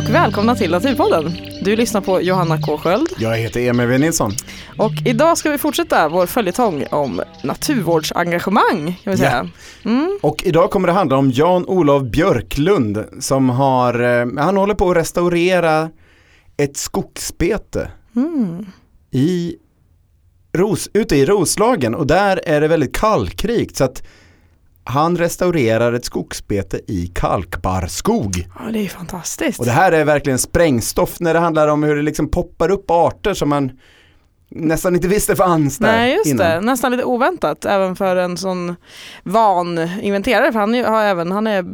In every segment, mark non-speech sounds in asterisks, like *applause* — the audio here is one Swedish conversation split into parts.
Och välkomna till Naturpodden. Du lyssnar på Johanna K Sköld. Jag heter Emil W Nilsson. Och idag ska vi fortsätta vår följetong om naturvårdsengagemang. Kan vi säga. Mm. Och idag kommer det handla om Jan-Olov Björklund som har, eh, han håller på att restaurera ett skogsbete mm. i Ros, ute i Roslagen och där är det väldigt kalkrikt så att han restaurerar ett skogsbete i kalkbar skog. Ja, det är fantastiskt. Och det här är verkligen sprängstoff när det handlar om hur det liksom poppar upp arter som man nästan inte visste fanns där Nej just innan. det, nästan lite oväntat även för en sån van inventerare för han, har även, han är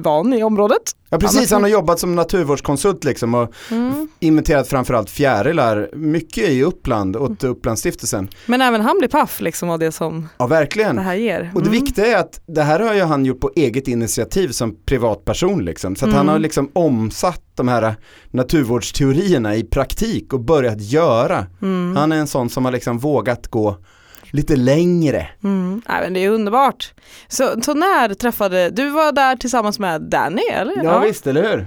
van i området. Ja precis, han har jobbat som naturvårdskonsult liksom och mm. inventerat framförallt fjärilar mycket i Uppland åt mm. Upplandsstiftelsen. Men även han blir paff liksom av det som ja, verkligen. det här ger. Mm. Och det mm. viktiga är att det här har ju han gjort på eget initiativ som privatperson liksom. Så att han mm. har liksom omsatt de här naturvårdsteorierna i praktik och börjat göra. Mm. Han är en sån som har liksom vågat gå lite längre. Mm. Ja, men det är underbart. Så, så när träffade, du var där tillsammans med Danny eller? Ja, ja. visst, eller hur?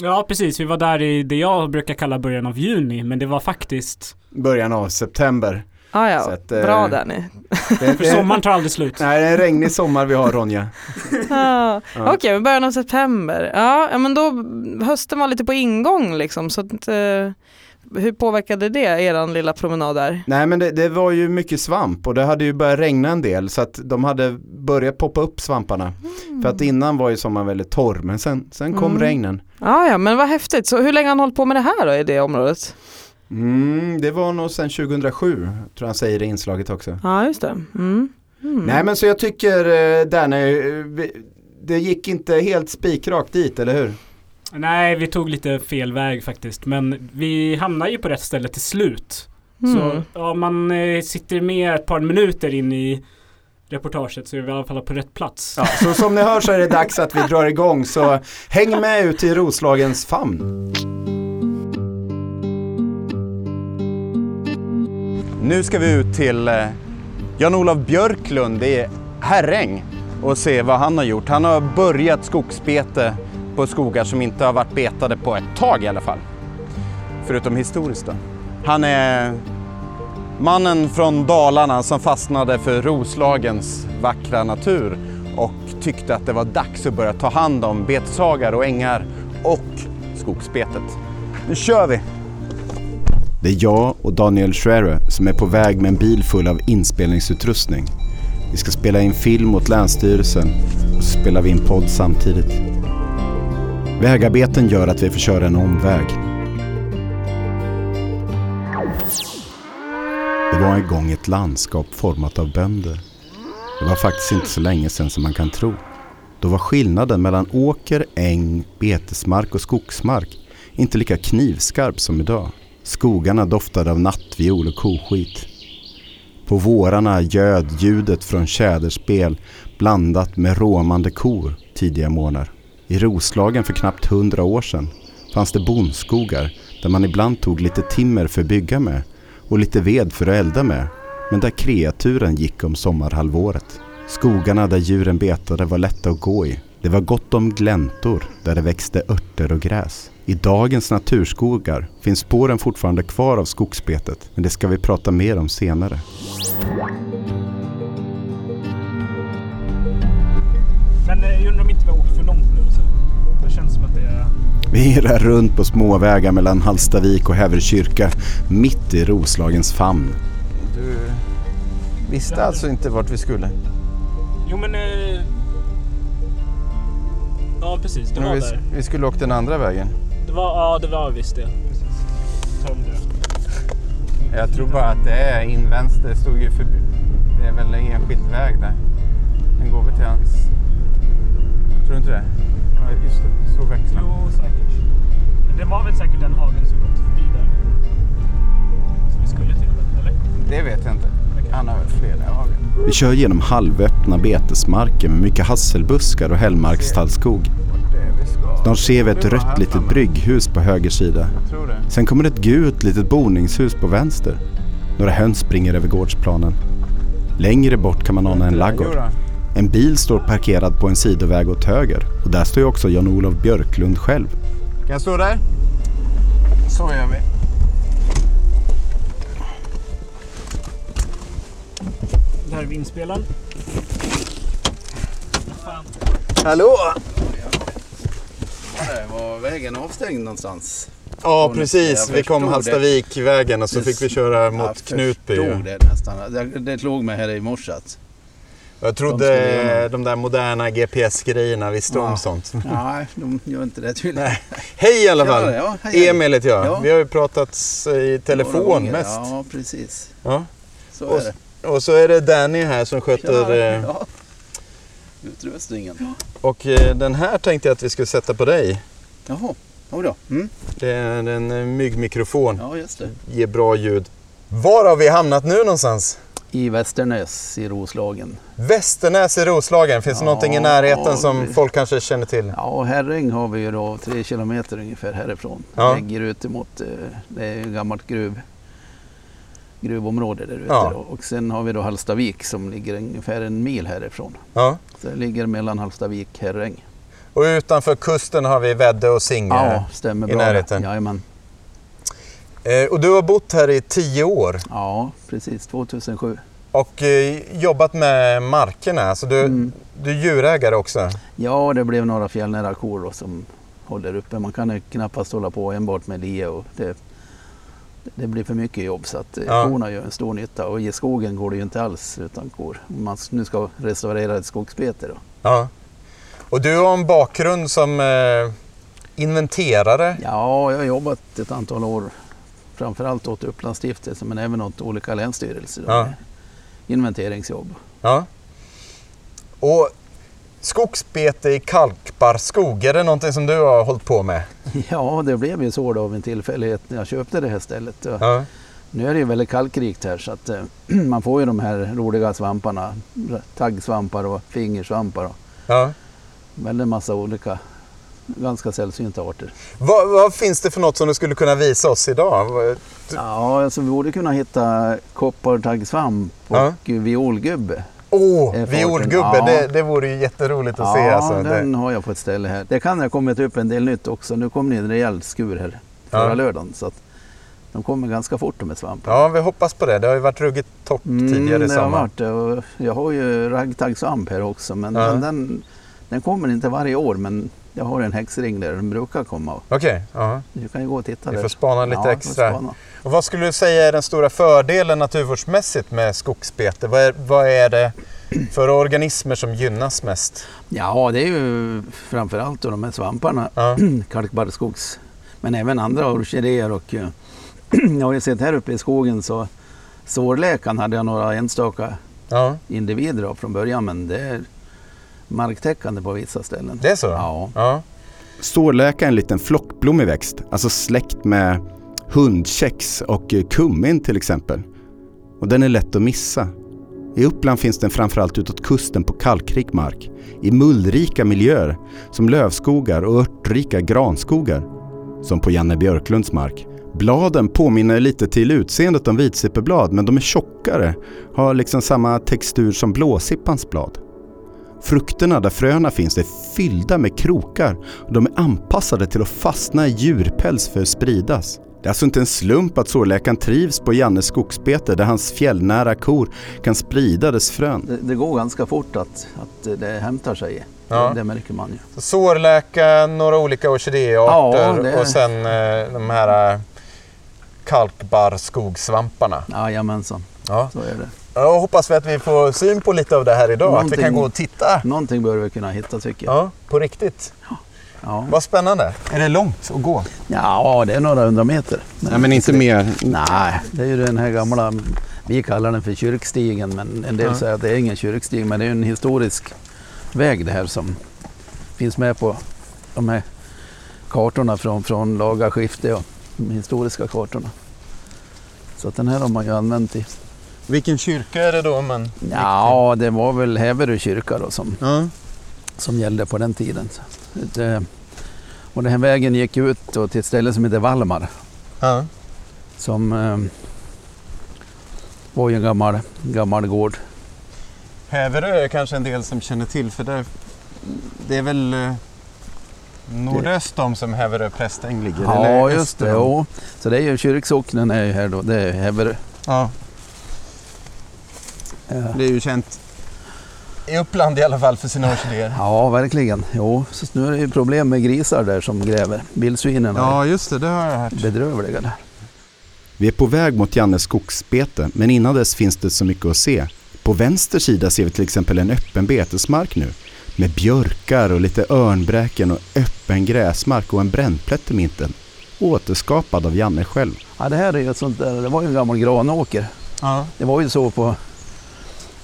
Ja precis, vi var där i det jag brukar kalla början av juni men det var faktiskt Början av september. Ah, ja, att, bra eh, Danny. För sommaren tar aldrig slut. Nej, det är en regnig sommar vi har Ronja. *laughs* ah, ja. Okej, okay, början av september. Ja, men då hösten var lite på ingång liksom så att eh, hur påverkade det eran lilla promenad där? Nej men det, det, var ju mycket svamp och det hade ju börjat regna en del så att de hade börjat poppa upp svamparna. Mm. För att innan var ju sommaren väldigt torr men sen, sen kom mm. regnen. Ah, ja men vad häftigt. Så hur länge har han hållit på med det här då i det området? Mm, det var nog sedan 2007 tror han säger i inslaget också. Ja just det. Mm. Mm. Nej men så jag tycker eh, Danny, eh, det gick inte helt spikrakt dit eller hur? Nej, vi tog lite fel väg faktiskt. Men vi hamnar ju på rätt ställe till slut. Mm. Så om man eh, sitter med ett par minuter in i reportaget så är vi i alla fall på rätt plats. Ja, så som ni hör så är det dags att vi drar igång så häng med ut i Roslagens famn. Nu ska vi ut till eh, Jan-Olof Björklund i Herräng och se vad han har gjort. Han har börjat skogsbete på skogar som inte har varit betade på ett tag i alla fall. Förutom historiskt då. Han är mannen från Dalarna som fastnade för Roslagens vackra natur och tyckte att det var dags att börja ta hand om beteshagar och ängar och skogsbetet. Nu kör vi! Det är jag och Daniel Schwerer som är på väg med en bil full av inspelningsutrustning. Vi ska spela in film åt Länsstyrelsen och så spelar vi in podd samtidigt. Vägarbeten gör att vi får köra en omväg. Det var en gång ett landskap format av bönder. Det var faktiskt inte så länge sedan som man kan tro. Då var skillnaden mellan åker, äng, betesmark och skogsmark inte lika knivskarp som idag. Skogarna doftade av nattviol och koskit. På vårarna göd ljudet från tjäderspel blandat med råmande kor tidiga morgnar. I Roslagen för knappt hundra år sedan fanns det bondskogar där man ibland tog lite timmer för att bygga med och lite ved för att elda med, men där kreaturen gick om sommarhalvåret. Skogarna där djuren betade var lätta att gå i. Det var gott om gläntor där det växte örter och gräs. I dagens naturskogar finns spåren fortfarande kvar av skogsbetet, men det ska vi prata mer om senare. Men jag undrar om inte vi åker för långt nu. Så det känns som att det är... Vi irrar runt på småvägar mellan Hallstavik och Häverkyrka, mitt i Roslagens famn. Du visste ja, alltså inte vart vi skulle? Jo men... Eh... Ja precis, det var vi, där. Vi skulle åkt den andra vägen. Var, ja det var visst det. Precis. Jag tror bara att det är invänster, det stod ju förbi. Det är väl en enskild väg där. Den går väl till hans Tror du inte det? Ja, just det. Så växlar Jo, säkert. Men det var väl säkert den hagen som gått förbi där. Som vi skulle till, eller? Det vet jag inte. Han har väl flera hagen. Vi kör genom halvöppna betesmarker med mycket hasselbuskar och hällmarkstallskog. Snart ser vi ett rött litet brygghus på höger sida. Sen kommer ett gult litet boningshus på vänster. Några höns springer över gårdsplanen. Längre bort kan man ana en laggård. En bil står parkerad på en sidoväg åt höger och där står ju också Jan-Olof Björklund själv. Kan jag stå där? Så gör vi. Där är vindspelaren. Hallå! Där var vägen avstängd någonstans. Ja precis, vi kom Hallstavikvägen och så fick vi köra mot Knutby. Jag förstod det nästan. Det, det slog mig här i morse att Jag De trodde göra- de där moderna GPS-grejerna visste om Ja. sånt. *laughs* nej, de gör inte det tydligen. Hej i alla fall! ja, hej. Emil heter jag. Ja. Vi har ju pratat i telefon mest. Ja, precis. Ja. Så Och- det. Och så är det Danny här som sköter... Ja, ja. Utrustningen. Och eh, den här tänkte jag att vi skulle sätta på dig. Jaha, oj då. Mm. Det är en eh, myggmikrofon. Ja, just det. Ger bra ljud. Var har vi hamnat nu någonstans? I Västernäs i Roslagen. Västernäs i Roslagen. Finns det Ja, någonting i närheten som vi- folk kanske känner till? Ja, Herräng har vi ju då tre kilometer ungefär härifrån. Ja. Ligger ut emot, eh, det är ett gammalt gruv, gruvområde där ute. Ja. Och sen har vi då Hallstavik som ligger ungefär en mil härifrån. Ja. Så det ligger mellan Hallstavik och Herräng. Och utanför kusten har vi Väddö och Singö. Ja, stämmer i bra. närheten. Jajamän. Eh, och du har bott här i tio år Ja, precis. 2007. och eh, jobbat med markerna. Alltså du, Mm. du är djurägare också. Ja, det blev några fjällnära kor som håller uppe. Man kan ju knappast hålla på enbart med lie och det, det blir för mycket jobb så att eh, Ja. korna gör en stor nytta och i skogen går det ju inte alls utan kor. Om man nu ska restaurera ett skogsbete då. Ja. Och du har en bakgrund som eh, inventerare. Ja, jag har jobbat ett antal år framförallt åt Upplandsstiftelsen men även åt olika länsstyrelser. Ja. Inventeringsjobb. Ja. Och skogsbete i kalkbarrskog, är det någonting som du har hållit på med? *laughs* Ja, det blev ju så då av en tillfällighet när jag köpte det här stället. Ja. Nu är det ju väldigt kalkrikt här så att eh, *clears throat* man får ju de här roliga svamparna. Taggsvampar och fingersvampar och Ja. väldigt massa olika ganska sällsynta arter. Vad, vad finns det för något som du skulle kunna visa oss idag? Ja, alltså vi borde kunna hitta koppartaggsvamp och Ja. violgubbe. Åh, Är violgubbe, farten. Ja. det, det vore ju jätteroligt att Ja, se. Alltså. den Det, har jag på ett ställe här. Det kan ha kommit upp en del nytt också. Nu kom det en rejäl skur här förra Ja. lördagen. Så de kommer ganska fort de här svamparna. ja, vi hoppas på det. Det har ju varit ruggigt topp tidigare i Mm, det har sommar. varit jag har ju raggtaggsvamp här också. Men Ja. den, den, den kommer inte varje år. Men jag har en häxring där den brukar komma. Okej, ja. Du kan ju gå och titta vi där. får spana lite Ja, extra. spana. Och vad skulle du säga är den stora fördelen naturvårdsmässigt med skogsbete? Vad är, vad är det för organismer som gynnas mest? Ja, det är ju framförallt de här svamparna. Ja. *clears throat* Kalkbarrskogs. Men även andra orkidéer. Och, *clears throat* jag har ju sett här uppe i skogen så sårläkan hade jag några enstaka ja, individer av från början. Men det är marktäckande på vissa ställen. det är så? Ja. ja. Stålläka är en liten flockblommig växt, alltså släkt med hundkex och kummin till exempel. Och den är lätt att missa. I Uppland finns den framförallt utåt kusten på kalkrik mark, i mullrika miljöer som lövskogar och örtrika granskogar, som på Janne Björklunds mark. Bladen påminner lite till utseendet om vitsippeblad men de är tjockare, har liksom samma textur som blåsippans blad. Frukterna där fröna finns är fyllda med krokar och de är anpassade till att fastna i djurpäls för att spridas. Det är alltså inte en slump att sårläkaren trivs på Jannes skogsbete där hans fjällnära kor kan sprida dess frön. Det, det går ganska fort att, att det hämtar sig. Ja. Det, det märker man ju. Så sårläka, några olika orkidéarter Ja, det- och sen eh, de här eh, kalkbarrskogssvamparna. Jajamensan, Ja. så är det. Jag hoppas vi att vi får syn på lite av det här idag. Att vi Någonting- kan gå och titta. Någonting bör vi kunna hitta tycker jag. Ja, på riktigt. Ja, Vad spännande. Är det långt att gå? ja det är några hundra meter. Nej, men inte mer. Nej, det är ju den här gamla, vi kallar den för kyrkstigen, men en del Ja. säger att det är ingen kyrkstig, men det är en historisk väg det här som finns med på de här kartorna från, från laga skifte och de historiska kartorna. Så att den här har man ju använt i. Vilken kyrka är det då? Men... Ja, det var väl Häverö kyrka då som, Ja. som gällde på den tiden. Det, och den här vägen gick ut då till ett ställe som heter Valmar. Ja. som eh, var ju en gammal, gammal gård. Häverö är kanske en del som känner till för där, det är väl eh, nordöst om som Häverö prästäng ligger? Ja, just det. Jo. Så det är ju kyrksocknen är ju här då. Det är Häverö. Ja. Det är ju känt i Uppland i alla fall för sina orkidéer. ja, verkligen. Jo, så nu är det ju problem med grisar där som gräver. Vildsvinen är Ja, just det. Det har jag hört. bedrövliga där. Vi är på väg mot Jannes skogsbete, men innan dess finns det så mycket att se. På vänster sida ser vi till exempel en öppen betesmark nu. Med björkar och lite örnbräken och öppen gräsmark och en brännplätt i mitten. Återskapad av Janne själv. Ja, det här är ju ett sånt där, det var ju en gammal granåker. Ja. Det var ju så på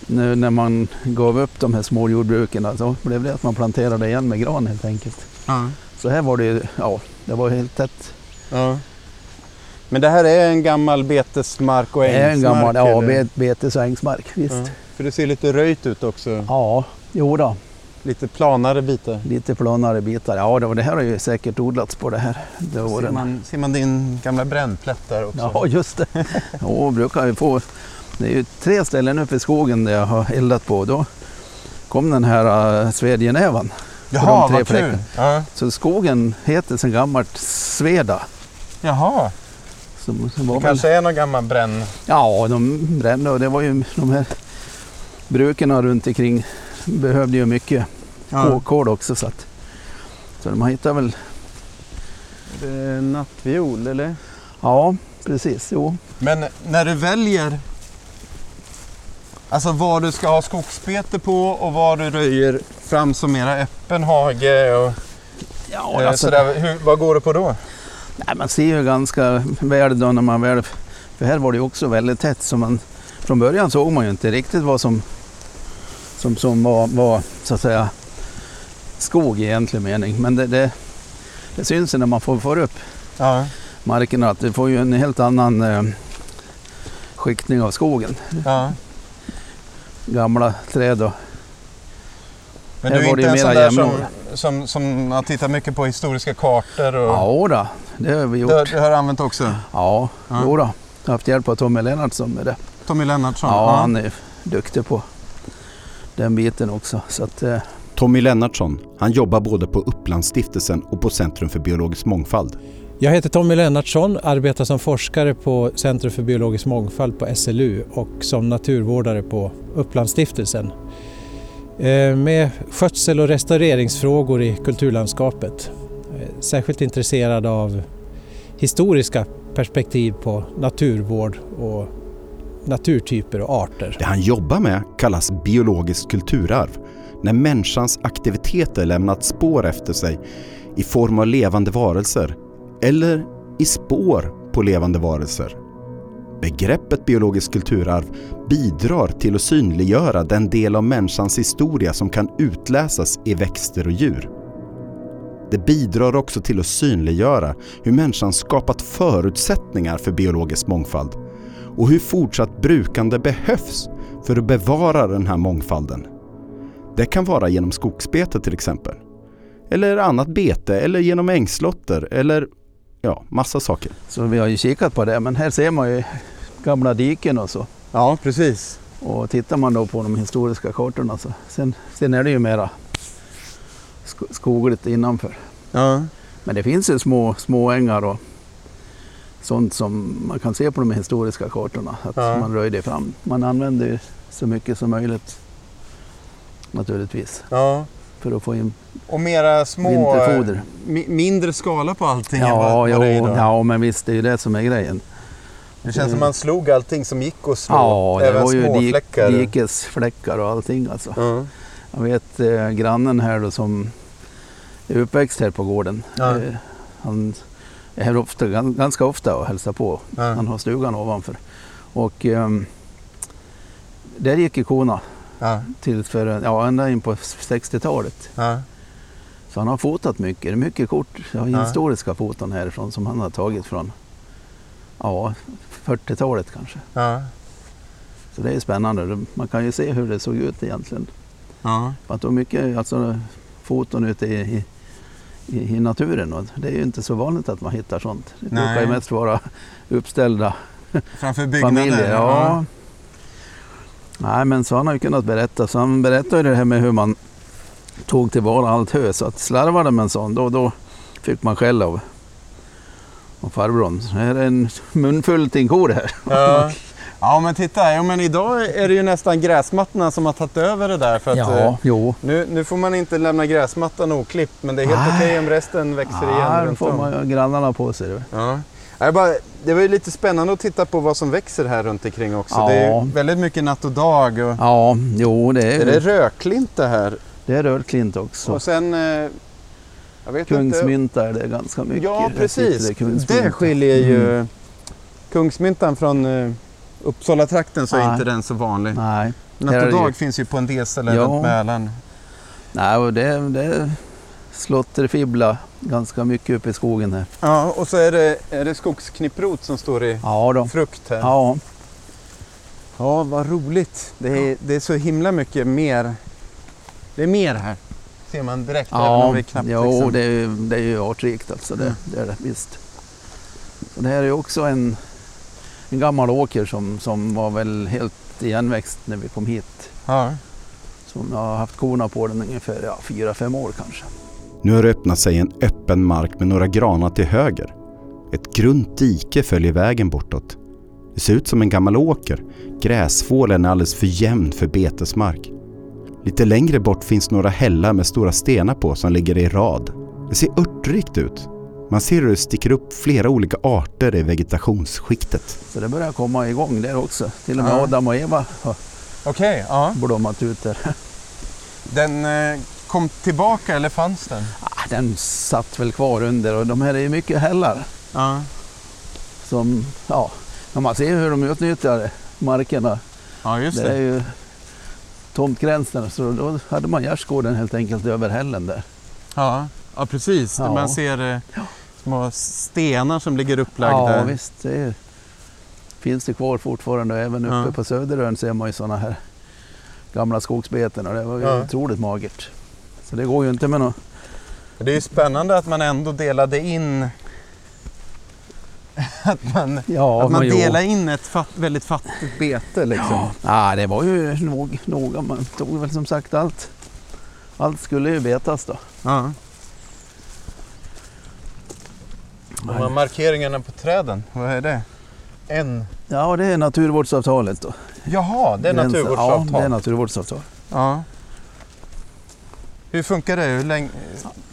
nu när man gav upp de här små jordbruken. Alltså, blev det att man planterade igen med gran helt enkelt. Ja. Så här var det ja, det var helt tätt. ja. Men det här är en gammal betesmark och Det är en ängsmark? gammal ja, bet, betes och ängsmark. Visst. Ja. För det ser lite röjt ut också. Ja, jo då. Lite planare bitar. Lite planare bitar. Ja, det, var, det här har ju säkert odlats på det här. Det Ser man, ser man din gamla brännplätt där också? Ja, just det. *laughs* Ja, brukar ju få. Det är ju tre ställen uppe i skogen där jag har eldat på. Då kom den här uh, svedjenävan. Jaha, de tre vad kul. Ja. Så skogen heter sedan gammalt Sveda. Jaha, Som, som var det väl, kanske är någon gammal bränn... ja, de brände och det var ju de här bruken runt omkring behövde ju mycket Ja. kol också. Så, att, så de hittade väl, Det är nattviol eller? ja precis, jo. Men när du väljer Alltså vad du ska ha skogsbete på och vad du röjer fram som mera öppen hage och Ja, eh, alltså, sådär. Hur, vad går du på då? nej, man ser ju ganska väl då när man väl, för här var det ju också väldigt tätt så man, från början såg man ju inte riktigt vad som, som, som var, var så att säga skog i egentlig mening. Men det, det, det syns ju när man får, får upp Ja, markerna att det får ju en helt annan eh, skiktning av skogen. ja. Gamla träd och Men du är inte en sån där som, som, som har tittat mycket på historiska kartor och ja då, det har vi gjort. det, det har du använt också? Ja, Ja. jo då. Jag har haft hjälp av Tommy Lennartsson med det. Tommy Lennartsson? Ja, han är duktig på den biten också. Så att, eh, Tommy Lennartsson, han jobbar både på Upplandsstiftelsen och på Centrum för biologisk mångfald. Jag heter Tommy Lennartsson, arbetar som forskare på Centrum för biologisk mångfald på SLU och som naturvårdare på Upplandsstiftelsen. Eh, med skötsel och restaureringsfrågor i kulturlandskapet. Eh, särskilt intresserad av historiska perspektiv på naturvård och naturtyper och arter. Det han jobbar med kallas biologiskt kulturarv. När människans aktiviteter lämnat spår efter sig i form av levande varelser eller i spår på levande varelser. Begreppet biologiskt kulturarv bidrar till att synliggöra den del av människans historia som kan utläsas i växter och djur. Det bidrar också till att synliggöra hur människan skapat förutsättningar för biologisk mångfald och hur fortsatt brukande behövs för att bevara den här mångfalden. Det kan vara genom skogsbete till exempel. Eller annat bete eller genom ängslotter eller ja, massa saker. så vi har ju kikat på det. Men här ser man ju gamla diken och så. Ja, precis. Och tittar man då på de historiska kartorna så sen, sen är det ju mera sk- skogligt innanför. Ja. Men det finns ju små, små ängar och sånt som man kan se på de historiska kartorna. Att Ja. man röjde fram. Man använder så mycket som möjligt naturligtvis ja. För att få in Och mera små... vinterfoder. mi- mindre skala på allting än Ja, vad, jo, vad det är idag. ja, men visst det är ju det som är grejen. Det känns som man slog allting som gick att slå. Ja, det även var ju dik, småfläckar. dikesfläckar och allting alltså. Ja. Jag vet eh, grannen här då som är uppväxt här på gården. Ja. Eh, han är här ofta, gan- ganska ofta och hälsar på. Ja. Han har stugan ovanför. Och ehm, där gick ju korna Ja. till för, ja, ända in på 60-talet. Ja. Så han har fotat mycket. Det är mycket kort, ja, historiska foton härifrån som han har tagit från ja, 40-talet kanske. Så det är spännande. Man kan ju se hur det såg ut egentligen. Ja. För att det var mycket alltså, foton ute i, i, i, naturen och det är ju inte så vanligt att man hittar sånt. Det brukar ju Nej. mest vara uppställda Framför byggnader. familjer. Ja. Nej men så han har ju kunnat berätta. Så han berättar ju det här med hur man tog tillvara allt hö. Så att slarvade en sån, då, då fick man skäll av, av farbrorn. Det här är en munfull till en ko det här. Ja. *laughs* ja men titta, ja, men idag är det ju nästan gräsmattorna som har tagit över det där. För att, Ja, eh, jo. nu, nu får man inte lämna gräsmattan oklippt men det är helt okej om resten växer igen Ja, då runt får man grannarna på sig. Ja. Bara, det var ju lite spännande att titta på vad som växer här runt omkring också. Ja. Det är väldigt mycket natt och dag. Och, Ja, jo det är, är det rödklint det här? det är rödklint också. Och sen, eh. Kungsmynta är det ganska mycket. Ja, precis. det. Det skiljer ju Mm. Kungsmyntan från eh, Uppsala-trakten så är Nej. inte den så vanlig. Nej, Natt och är dag ju- finns ju på en del ställen Ja. runt Mälaren. Nej och det, det är slåtterfibbla ganska mycket uppe i skogen här. Ja, och så är det, är det skogsknipprot som står i Ja då. frukt här. Ja, Ja, vad roligt. Det är, det är så himla mycket mer. Det är mer här. Ser man direkt även om ja, vi knappt jo, liksom... det, är, det är ju artrikt alltså. Det, Mm. det är det visst. Och det här är också en, en gammal åker som, som var väl helt igenväxt när vi kom hit. Ja. Som jag har haft korna på den ungefär ja, fyra, fem år kanske. Nu har det öppnat sig en öppen mark med några granar till höger. Ett grunt dike följer vägen bortåt. Det ser ut som en gammal åker. Gräsfålen är alldeles för jämn för betesmark. Lite längre bort finns några hällar med stora stenar på som ligger i rad. Det ser örtrikt ut. Man ser hur det sticker upp flera olika arter i vegetationsskiktet. Så det börjar komma igång där också. Till och med Ja. Adam och Eva har Okej, ja. blommat ut där. Den eh, kom tillbaka eller fanns den? Ah, Den satt väl kvar under och de här är ju mycket hällar. Ja. Som, ja, man ser hur de utnyttjar markerna. Ja, just Det är det. ju tomtgränsen så då hade man gärdsgården helt enkelt över hällen där. Ja, ja precis. Ja. Man ser eh, små stenar som ligger upplagda. Ja visst, det är, finns det kvar fortfarande. Även uppe Ja. på Söderön ser man ju sådana här gamla skogsbeten och det var ju Ja. otroligt magert. Så det går ju inte med något. Det är ju spännande att man ändå delade in *laughs* att man, Ja, att man men jo. delar in ett fatt, väldigt fattigt bete liksom. Ja, det var ju nog, noga. Man tog väl som sagt allt. Allt skulle ju betas då. Ja. De här markeringarna på träden, vad är det? En. Ja, det är naturvårdsavtalet då. Jaha, det är naturvårdsavtal. Ja, det är naturvårdsavtal. Ja. Hur funkar det? Hur länge,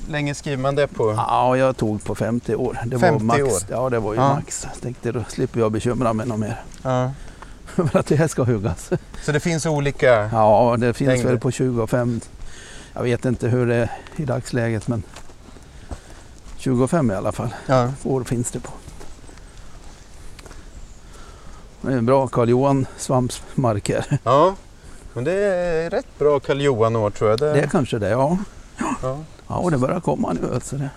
länge skriver man det på? Ja, jag tog på 50 år. Det 50 var max. år? Ja, det var ju Ja. max. Jag tänkte då slipper jag bekymra mig något mer. Ja. *laughs* För att det här ska huggas. Så det finns olika? Ja, det finns Längre. väl på 25. Jag vet inte hur det är i dagsläget men 25 i alla fall Ja. år finns det på. Det är en bra Karl Johan svampsmark här. ja. Men det är rätt bra Karl Johan-år tror jag. Det, Det är kanske det, ja. ja. Ja, och det börjar komma nu alltså. Det.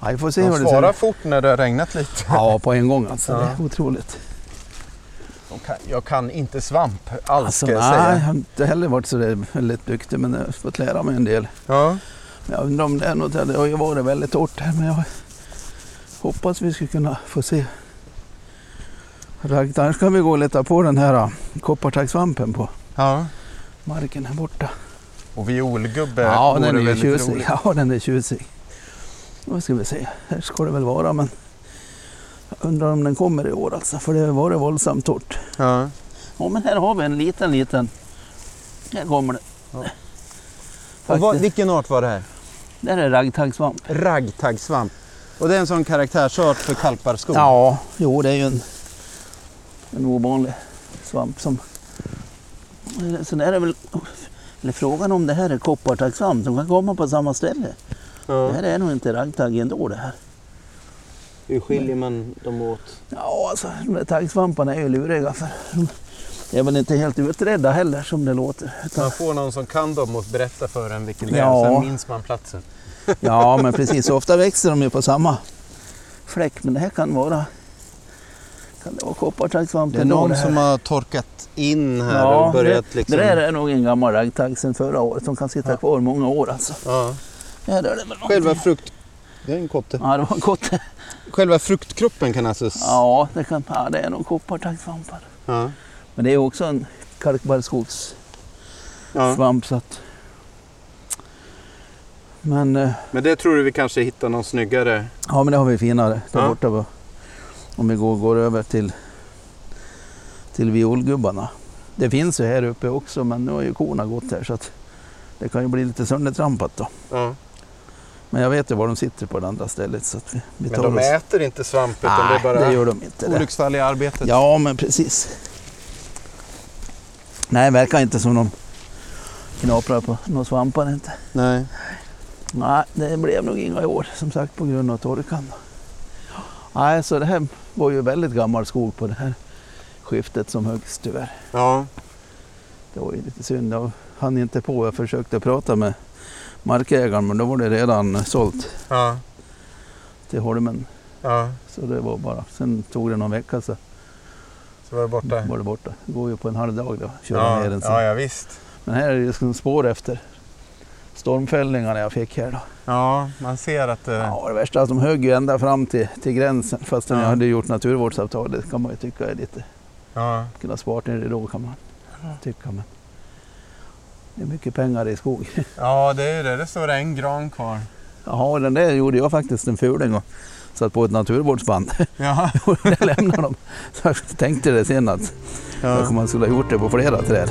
Ja, vi får se De hur det svarar fort när det har regnat lite. Ja, på en gång alltså. Ja. Det är otroligt. Kan, jag kan inte svamp alls Alltså, ska jag nej, jag säga. har inte heller varit så där väldigt duktig men jag har fått lära mig en del. Ja. Men Jag undrar om det är något, det har ju varit väldigt torrt här men jag hoppas vi ska kunna få se. Ragd, Annars kan vi gå och leta på den här äh, koppartaggsvampen på ja. marken här borta. Och violgubbe Ja, vore den är väldigt tjusig. roligt. *laughs* Ja, den är tjusig. Vad ska vi se, här ska det väl vara men jag undrar om den kommer i år alltså för det har varit våldsamt torrt. Ja. Ja men här har vi en liten liten. Här kommer den. Ja. Och vad, vilken art var det här? Där är raggtaggsvamp. Raggtaggsvamp. Och det är en sån karaktärsart för kalparskog? Ja, jo det är ju en, en ovanlig svamp som... Sen är det väl... Eller frågan om det här är koppartaggsvamp som kan komma på samma ställe. Det Ja. här är nog inte raggtagg ändå det här. Hur skiljer man dem åt? Ja, alltså de där taggsvamparna är ju luriga för de är väl inte helt utredda heller som det låter. Utan, Man får någon som kan dem och berätta för en vilken det är Ja. och sen minns man platsen. ja, men precis. Ofta växer de ju på samma fläck. Men det här kan vara... Kan det vara koppartaggsvamp Det är någon det som har torkat in här Ja, och börjat liksom... Det där är nog en gammal raggtagg sedan förra året som kan sitta Ja. kvar många år alltså. Ja. Ja, det är det Själva frukt... Det är en kotte. Ja, det var en kotte. Själva fruktkroppen kan alltså... Ja, det, kan, ja, det är nog koppartaggsvampar. Ja. Men det är också en kalkbarrskogssvamp Ja. så att Men, eh, Men det tror du vi kanske hittar någon snyggare? ja, men det har vi finare där Ja. borta. På, om vi går, går över till, till violgubbarna. Det finns ju här uppe också men nu har ju korna gått här så att det kan ju bli lite söndertrampat då. Ja. Men jag vet ju var de sitter på det andra stället så att vi, vi Men de oss. äter inte svamp utan Nej, det bara det gör de inte. Det. olycksfall i arbetet? Ja, men precis. Nej, verkar inte som de knaprar på några svampar inte. Nej. Nej, det blev nog inga i år som sagt på grund av torkan. Nej, så det här var ju väldigt gammal skog på det här skiftet som högst tyvärr. Ja. Det var ju lite synd. Jag hann inte på. Jag försökte prata med markägaren men då var det redan sålt Ja. till Holmen. Ja. Så det var bara. Sen tog det någon vecka så Så var det borta? var det borta. Det går ju på en halv dag då. Köra Ja. ner den sen. ja, ja visst. Men här är det liksom spår efter stormfällningarna jag fick här då. Ja, man ser att det... Ja, det värsta är att de högg ju ända fram till, till gränsen fastän Ja. jag hade gjort naturvårdsavtal. Det kan man ju tycka är lite, Ja. kunna sparat ner det då kan man tycka. Men det är mycket pengar i skog. *laughs* ja, det är det. Det står en gran kvar. Jaha, den där gjorde jag faktiskt en fuling och satt på ett naturvårdsband. Ja. *laughs* Jag lämnade dem. Så jag tänkte det sen att ja. man skulle ha gjort det på flera träd.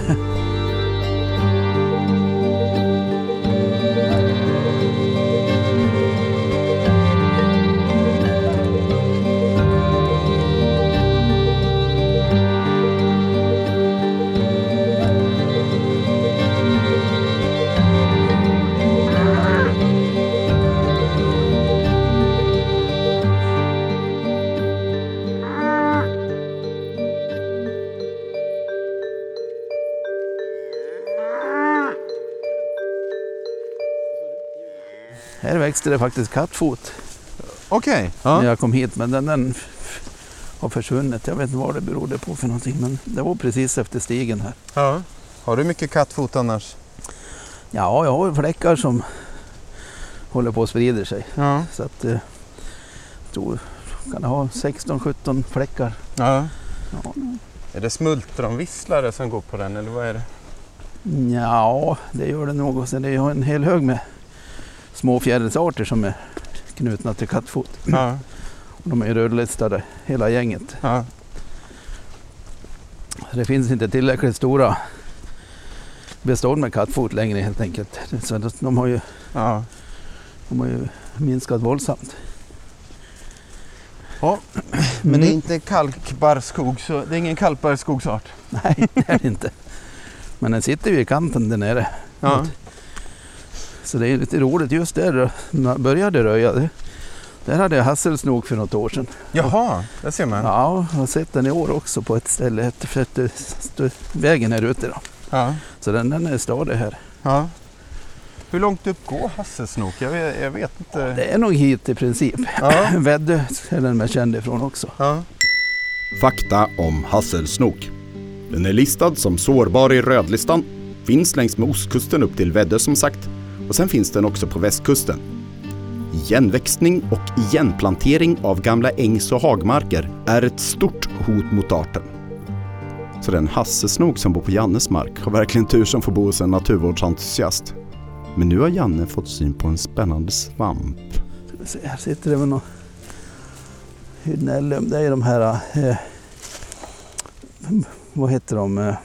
Här växte det faktiskt kattfot Okej. när Ja. jag kom hit. Men den, den har försvunnit. Jag vet inte vad det berodde på för någonting. Men det var precis efter stigen här. ja. Har du mycket kattfot annars? Ja, jag har fläckar som håller på att sprida sig. Ja. Så att eh, jag tror kan jag ha 16-17 fläckar. ja. Ja. Är det smultronvisslare som går på den eller vad är det? Ja, det gör det nog. Sen är jag en hel hög med små fjärilsarter som är knutna till kattfot. Ja. Och De är rödlistade hela gänget. Ja. Det finns inte tillräckligt stora bestånd med kattfot längre helt enkelt. Så de har ju, ja. de har ju minskat våldsamt. Men det är inte kalkbarrskog, så det är ingen kalkbarrskogsart? Nej, det är det inte. Men den sitter ju i kanten där nere. Ja. Så det är lite roligt just där jag började röja. Det, där hade jag hasselsnok för något år sedan. Jaha, där ser man. Ja, jag har sett den i år också på ett ställe efter, efter, efter vägen här ute. Då. Ja. Så den, den är stadig här. ja. Hur långt upp går hasselsnok? Jag vet, jag vet inte. Det är nog hit i princip. Ja. *laughs* Väddö är den mest känd ifrån också. Ja. Fakta om hasselsnok. Den är listad som sårbar i rödlistan, finns längs med ostkusten upp till Väddö som sagt och sen finns den också på västkusten. Igenväxtning och igenplantering av gamla ängs och hagmarker är ett stort hot mot arten. Så den hassesnog som bor på Jannes mark har verkligen tur som får bo hos en naturvårdsentusiast. Men nu har Janne fått syn på en spännande svamp. Här sitter det väl någon hydnellum. Det är de här, eh, vad heter de? Eh,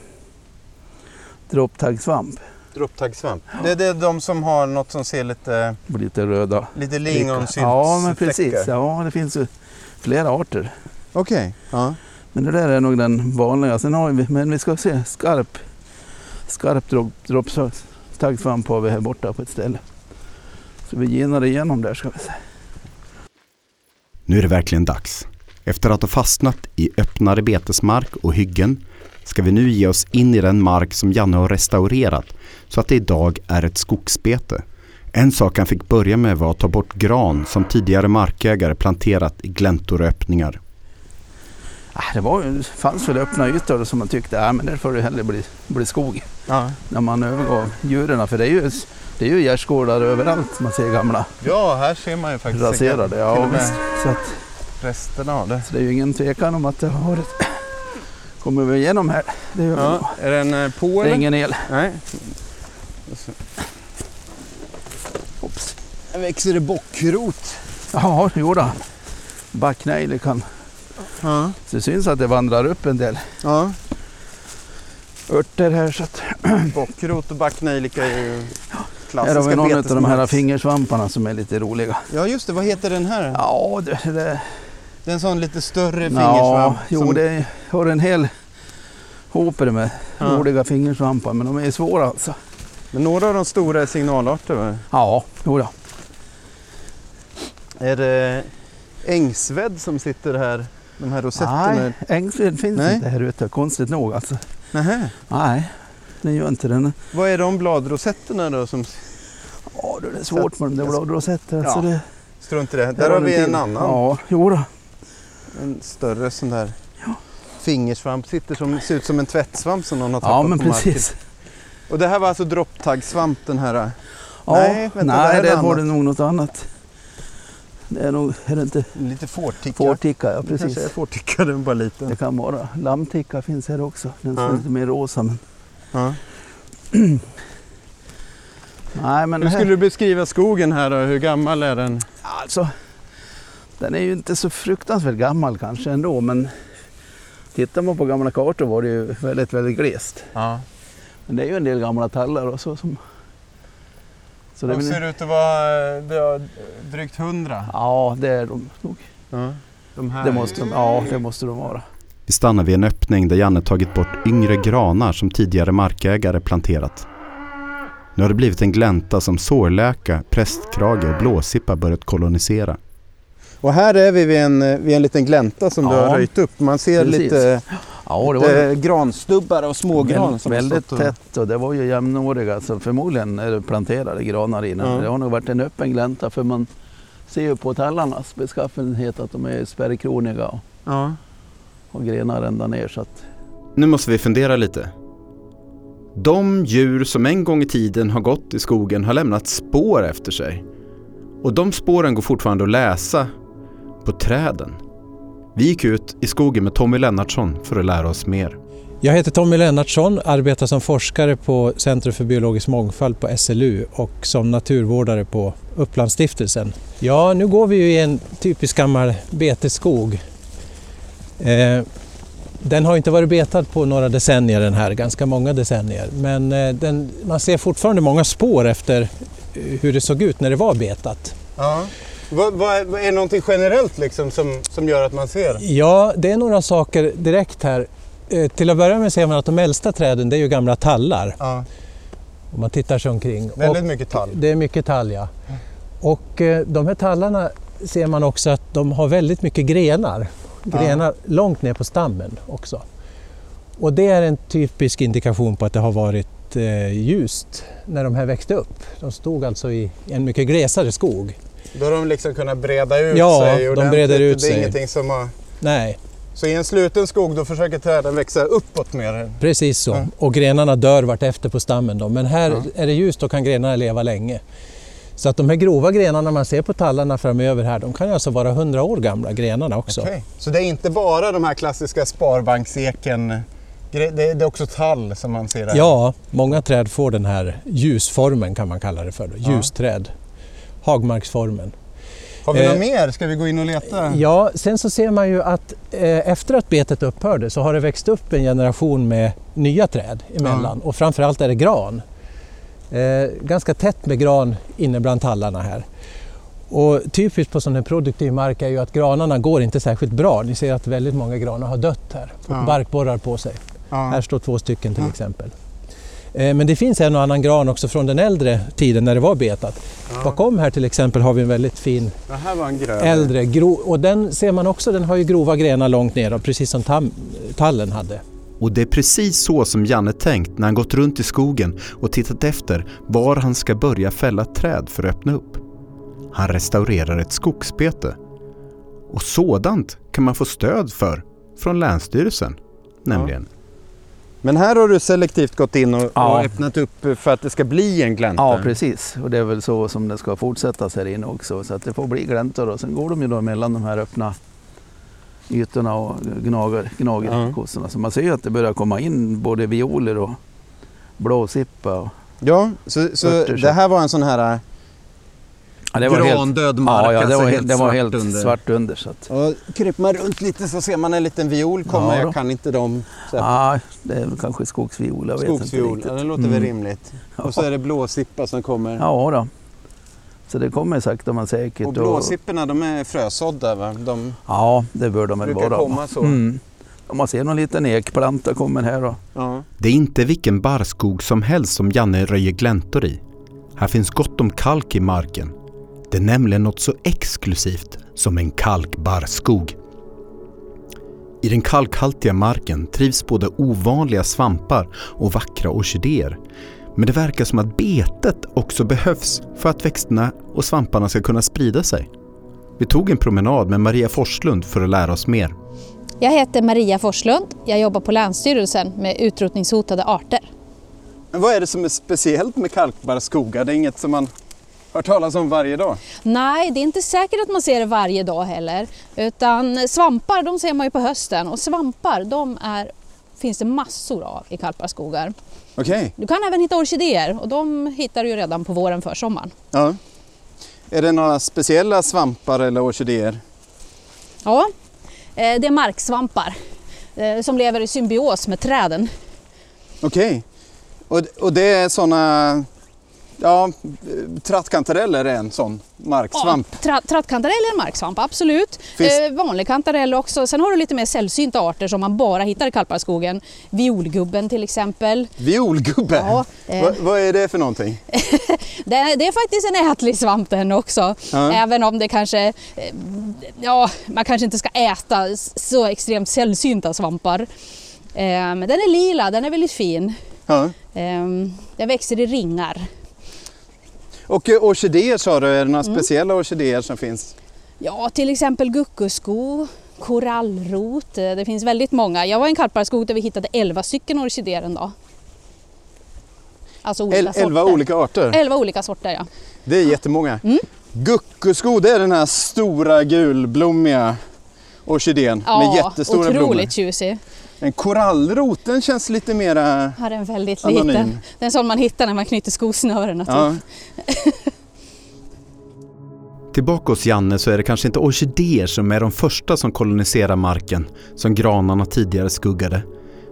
Dropptaggsvamp. Dropptaggsvamp. Det, det är de som har något som ser lite, Lite röda. lite lingonsylt Ja, men precis. Ja, det finns ju flera arter. Okej. Ja. Men det där är nog den vanliga. Sen har vi, men vi ska se, skarp, skarp dropp, dropptaggsvamp har vi här borta på ett ställe. Så vi genar igenom där ska vi se. Nu är det verkligen dags. Efter att ha fastnat i öppnare betesmark och hyggen ska vi nu ge oss in i den mark som Janne har restaurerat så att det idag är ett skogsbete. En sak han fick börja med var att ta bort gran som tidigare markägare planterat i gläntor och öppningar. Ah, Det var, ju- fanns väl öppna ytor som man tyckte, ja men där får det hellre bli, bli skog. Ja. När man övergav djuren. För det är ju, det är ju gärdsgårdar överallt man ser gamla ja, här ser man ju faktiskt raserade. till Ja, och med visst. Så, att, resterna av det. så det är ju ingen tvekan om att det har varit... Kommer vi igenom här? Det gör vi. Ja. Är den eh, på Det är eller? ingen el. Nej. Oops. växer det bockrot. Ja, jo då. Backnejlikan. Ja. Så det syns att det vandrar upp en del ja. örter här. Så att Bockrot och backnejlika är ju här har vi klassiska någon av de här fingersvamparna som är lite roliga. Ja just det, vad heter den här? Ja, det, det, Det är en sån lite större ja, fingersvamp. jo, som- det har en hel hoper med Ja. roliga fingersvampar, men de är svåra alltså. Men några av de stora är signalarter va? Ja, jo då. Är det ängsvedd som sitter här? De här rosetterna? Nej, ängsved finns Nej. inte här ute, konstigt nog alltså. Nähä. Nej, den gör inte den. Vad är de bladrosetterna då som... Ja, det är svårt med de där bladrosetterna. Ja. Alltså det, Strunt i det. Där har den vi en till. annan. Ja, jo då. En större sån där fingersvamp. Sitter som, ser ut som en tvättsvamp som någon har Ja, tappat men på marken. precis. Och det här var alltså dropptaggsvamp den här? Ja, Nej, nej, vänta, det är där annat. var det nog något annat. Det är nog, är det inte Lite fårticka. fårticka? Ja, Det kanske är precis. fårticka, den bara liten. Det kan vara. Lammticka finns här också. Den Ja. är lite mer rosa. Men... Ja. *clears throat* Nej, men Hur här, skulle du beskriva skogen här då? Hur gammal är den? alltså, den är ju inte så fruktansvärt gammal kanske ändå, men tittar man på gamla kartor var det ju väldigt, väldigt glest. Ja. Men det är ju en del gamla tallar och så som... Så De ser ut att vara drygt hundra. Ja, det är de nog. Ja. De här. Det måste de, ja, det måste de vara. Vi stannar vid en öppning där Janne tagit bort yngre granar som tidigare markägare planterat. Nu har det blivit en glänta som sårläka, prästkrage och blåsippa börjat kolonisera. Och här är vi vid en, vid en liten glänta som du Ja. har röjt upp. Man ser Precis. lite, Ja, det var lite granstubbar och smågran Väl, som väldigt och- tätt och det var ju jämnåriga, så förmodligen är det planterade granar innan. Ja. Det har nog varit en öppen glänta för man ser ju på tallarnas beskaffenhet att de är spärrkroniga och, Ja. och grenar ända ner. Så att, Nu måste vi fundera lite. De djur som en gång i tiden har gått i skogen har lämnat spår efter sig. Och de spåren går fortfarande att läsa på träden. Vi gick ut i skogen med Tommy Lennartsson för att lära oss mer. Jag heter Tommy Lennartsson, arbetar som forskare på Centrum för biologisk mångfald på SLU och som naturvårdare på Upplandsstiftelsen. Ja, nu går vi ju i en typisk gammal betesskog. Eh, den har inte varit betad på några decennier den här, ganska många decennier. Men eh, den, man ser fortfarande många spår efter eh, hur det såg ut när det var betat. Ja. Vad, vad, är, är det någonting generellt liksom som, som gör att man ser? Ja, det är några saker direkt här. Eh, till att börja med ser man att de äldsta träden det är ju gamla tallar. Ja. Om man tittar sig omkring. Väldigt Och mycket tall. det är mycket tall, ja. Och eh, de här tallarna ser man också att de har väldigt mycket grenar. Grenar långt ner på stammen också. Och det är en typisk indikation på att det har varit eh, ljust när de här växte upp. De stod alltså i en mycket glesare skog. Då har de liksom kunnat breda ut Ja, sig de ordentligt. breder ut det är sig. ingenting som har... Nej, Så i en sluten skog då försöker träden växa uppåt mer? precis så. Ja. Och grenarna dör vart efter på stammen. Då. Men här Ja. är det ljust och kan grenarna leva länge. Så att de här grova grenarna man ser på tallarna framöver här, de kan ju alltså vara 100 år gamla, grenarna också. Okej. Så det är inte bara de här klassiska sparbankseken. Det är, också tall som man ser där? Ja, många träd får den här ljusformen kan man kalla det för. Då. Ja. Hagmarksformen. Har vi Eh, något mer? Ska vi gå in och leta? Ja, sen så ser man ju att eh, efter att betet upphörde så har det växt upp en generation med nya träd emellan. Och framförallt är det gran. Eh, ganska tätt med gran inne bland tallarna här. Och typiskt på sån här produktiv mark är ju att granarna går inte särskilt bra. Ni ser att väldigt många granar har dött här. Ja. barkborrar på sig. Ja. Här står två stycken till Ja. exempel. Eh, Men det finns en och annan gran också från den äldre tiden när det var betat. Bakom här till exempel har vi en väldigt fin Det här var en äldre gro- och den ser man också, den har ju grova grenar långt ner precis som tam- tallen hade. Och det är precis så som Janne tänkt när han gått runt i skogen och tittat efter var han ska börja fälla träd för att öppna upp. Han restaurerar ett skogsbete. Och sådant kan man få stöd för från Länsstyrelsen, nämligen. Men här har du selektivt gått in och, Ja. och öppnat upp för att det ska bli en glänta? ja, precis. Och det är väl så som det ska fortsättas här inne också. Så att det får bli gläntor och sen går de ju då mellan de här öppna ytorna och gnager, gnagerkossorna. Så man ser ju att det börjar komma in både violer och blåsippa. Och, Ja, så, så. det här var en sån här... Ja, det var helt, grandöd mark. ja, ja, det alltså var, helt, det var svart helt under. svart under. Så att, Och kryper man runt lite så ser man en liten viol komma. Ja, jag kan inte dem. Så ja, det är väl kanske skogsviol, jag vet inte Skogsviol, ja, det låter Mm. väl rimligt. Och så är det blåsippa som kommer. Ja då. Så det kommer sakta men säkert. och blåsipporna de är frösådda va? De Ja, det bör de väl brukar vara. komma så. Mm. Om man ser någon liten ekplanta kommer här då. Ja. Det är inte vilken barrskog som helst som Janne röjer gläntor i. Här finns gott om kalk i marken. Det är nämligen något så exklusivt som en kalkbarrskog. I den kalkhaltiga marken trivs både ovanliga svampar och vackra orkidéer. Men det verkar som att betet också behövs för att växterna och svamparna ska kunna sprida sig. Vi tog en promenad med Maria Forslund för att lära oss mer. Jag heter Maria Forslund. Jag jobbar på Länsstyrelsen med utrotningshotade arter. Men vad är det som är speciellt med kalkbarrskogar? Det är inget som man hör talas om varje dag. Nej, det är inte säkert att man ser det varje dag heller. Utan svampar, de ser man ju på hösten. Och svampar, de är, finns det massor av i kalkbarrskogar. Okej. Du kan även hitta orkidéer och de hittar du ju redan på våren för sommaren. Ja. Är det några speciella svampar eller orkidéer? Ja, eh, det är marksvampar eh, som lever i symbios med träden. Okej. Och, och det är sådana... Ja, trattkantareller är en sån marksvamp. Ja, tra- trattkantarell är en marksvamp, absolut. Finns- Eh, vanlig kantarell också. Sen har du lite mer sällsynta arter som man bara hittar i kalkbarrskogen. Violgubben till exempel. Violgubbe? Ja, eh. Va, vad är det för någonting? *laughs* Det, är- det är faktiskt en ätlig svamp den också. Ja. Även om det kanske, eh, ja, man kanske inte ska äta så extremt sällsynta svampar. Eh, Men den är lila, den är väldigt fin. Eh, Den växer i ringar. Och eh, orkidéer sa du, är det några Mm. speciella orkidéer som finns? Ja, till exempel guckusko, korallrot. Eh, Det finns väldigt många. Jag var i en kalkbarrskog där vi hittade 11 stycken orkidéer en dag. Alltså olika El, sorter. elva olika arter? 11 olika sorter, ja. Det är jättemånga. Mm. Guckusko, det är den här stora gulblommiga orkidén med Ja, jättestora otroligt blommor. tjusig. En korallrot, den känns lite mera... Har en väldigt Anonym. liten. Den som man hittar när man knyter skosnörena typ. Ja. *laughs* Tillbaka hos Janne så är det kanske inte orkidéer som är de första som koloniserar marken, som granarna tidigare skuggade,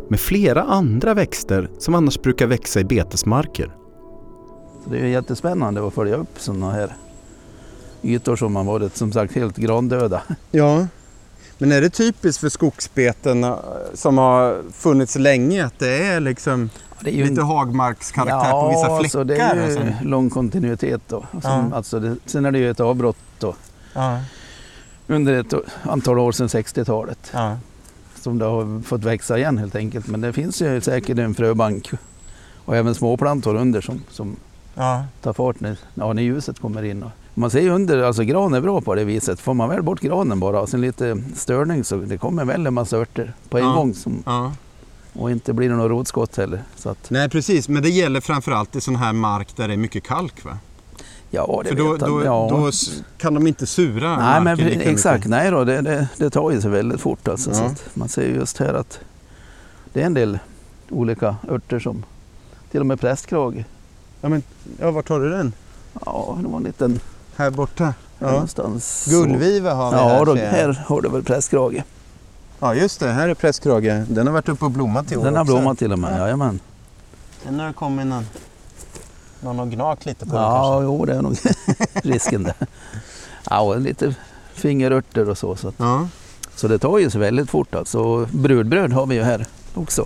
med flera andra växter som annars brukar växa i betesmarker. Det är jättespännande att följa upp sådana här ytor som har varit som sagt helt grandöda. ja. Men är det typiskt för skogsbeten eh, som har funnits länge att det är liksom Det är ju lite hagmarkskaraktär på vissa fläckar? så det är ju alltså? lång kontinuitet då. Som, Ja. alltså det, sen är det ju ett avbrott då, Ja, under ett antal år sedan 60-talet ja. som det har fått växa igen helt enkelt. Men det finns ju säkert en fröbank och även småplantor under som, som ja. tar fart när, ja, när ljuset kommer in. Och man ser ju under, alltså gran är bra på det viset. Får man väl bort granen bara och sen lite störning så det kommer väl en massa örter på en Ja. gång som, ja. och inte blir det något rotskott heller. Så att, Nej precis, men det gäller framförallt i sån här mark där det är mycket kalk va? ja, det För då, vet då, ja. då kan de inte sura Nej, men exakt. mycket. Nej då, det, det, det tar ju sig väldigt fort. Alltså, så Ja. att man ser ju just här att det är en del olika örter som till och med prästkrage. Ja, men, ja, vart har du den? Ja, det var en liten Här borta? Ja. någonstans. Gullviva har vi Ja, här. jag. här har du väl prästkrage. Ja just det, här är prästkrage. Den har varit uppe och blommat i år Den har också. blommat till och med, Ja. jajamän. Sen har det kommit någon, någon och gnagt lite på den Ja, kanske. jo det är nog *laughs* risken det. Ja, lite fingerörter och så. Så, att, Ja. så det tar ju sig väldigt fort alltså. Brudbröd har vi ju här också.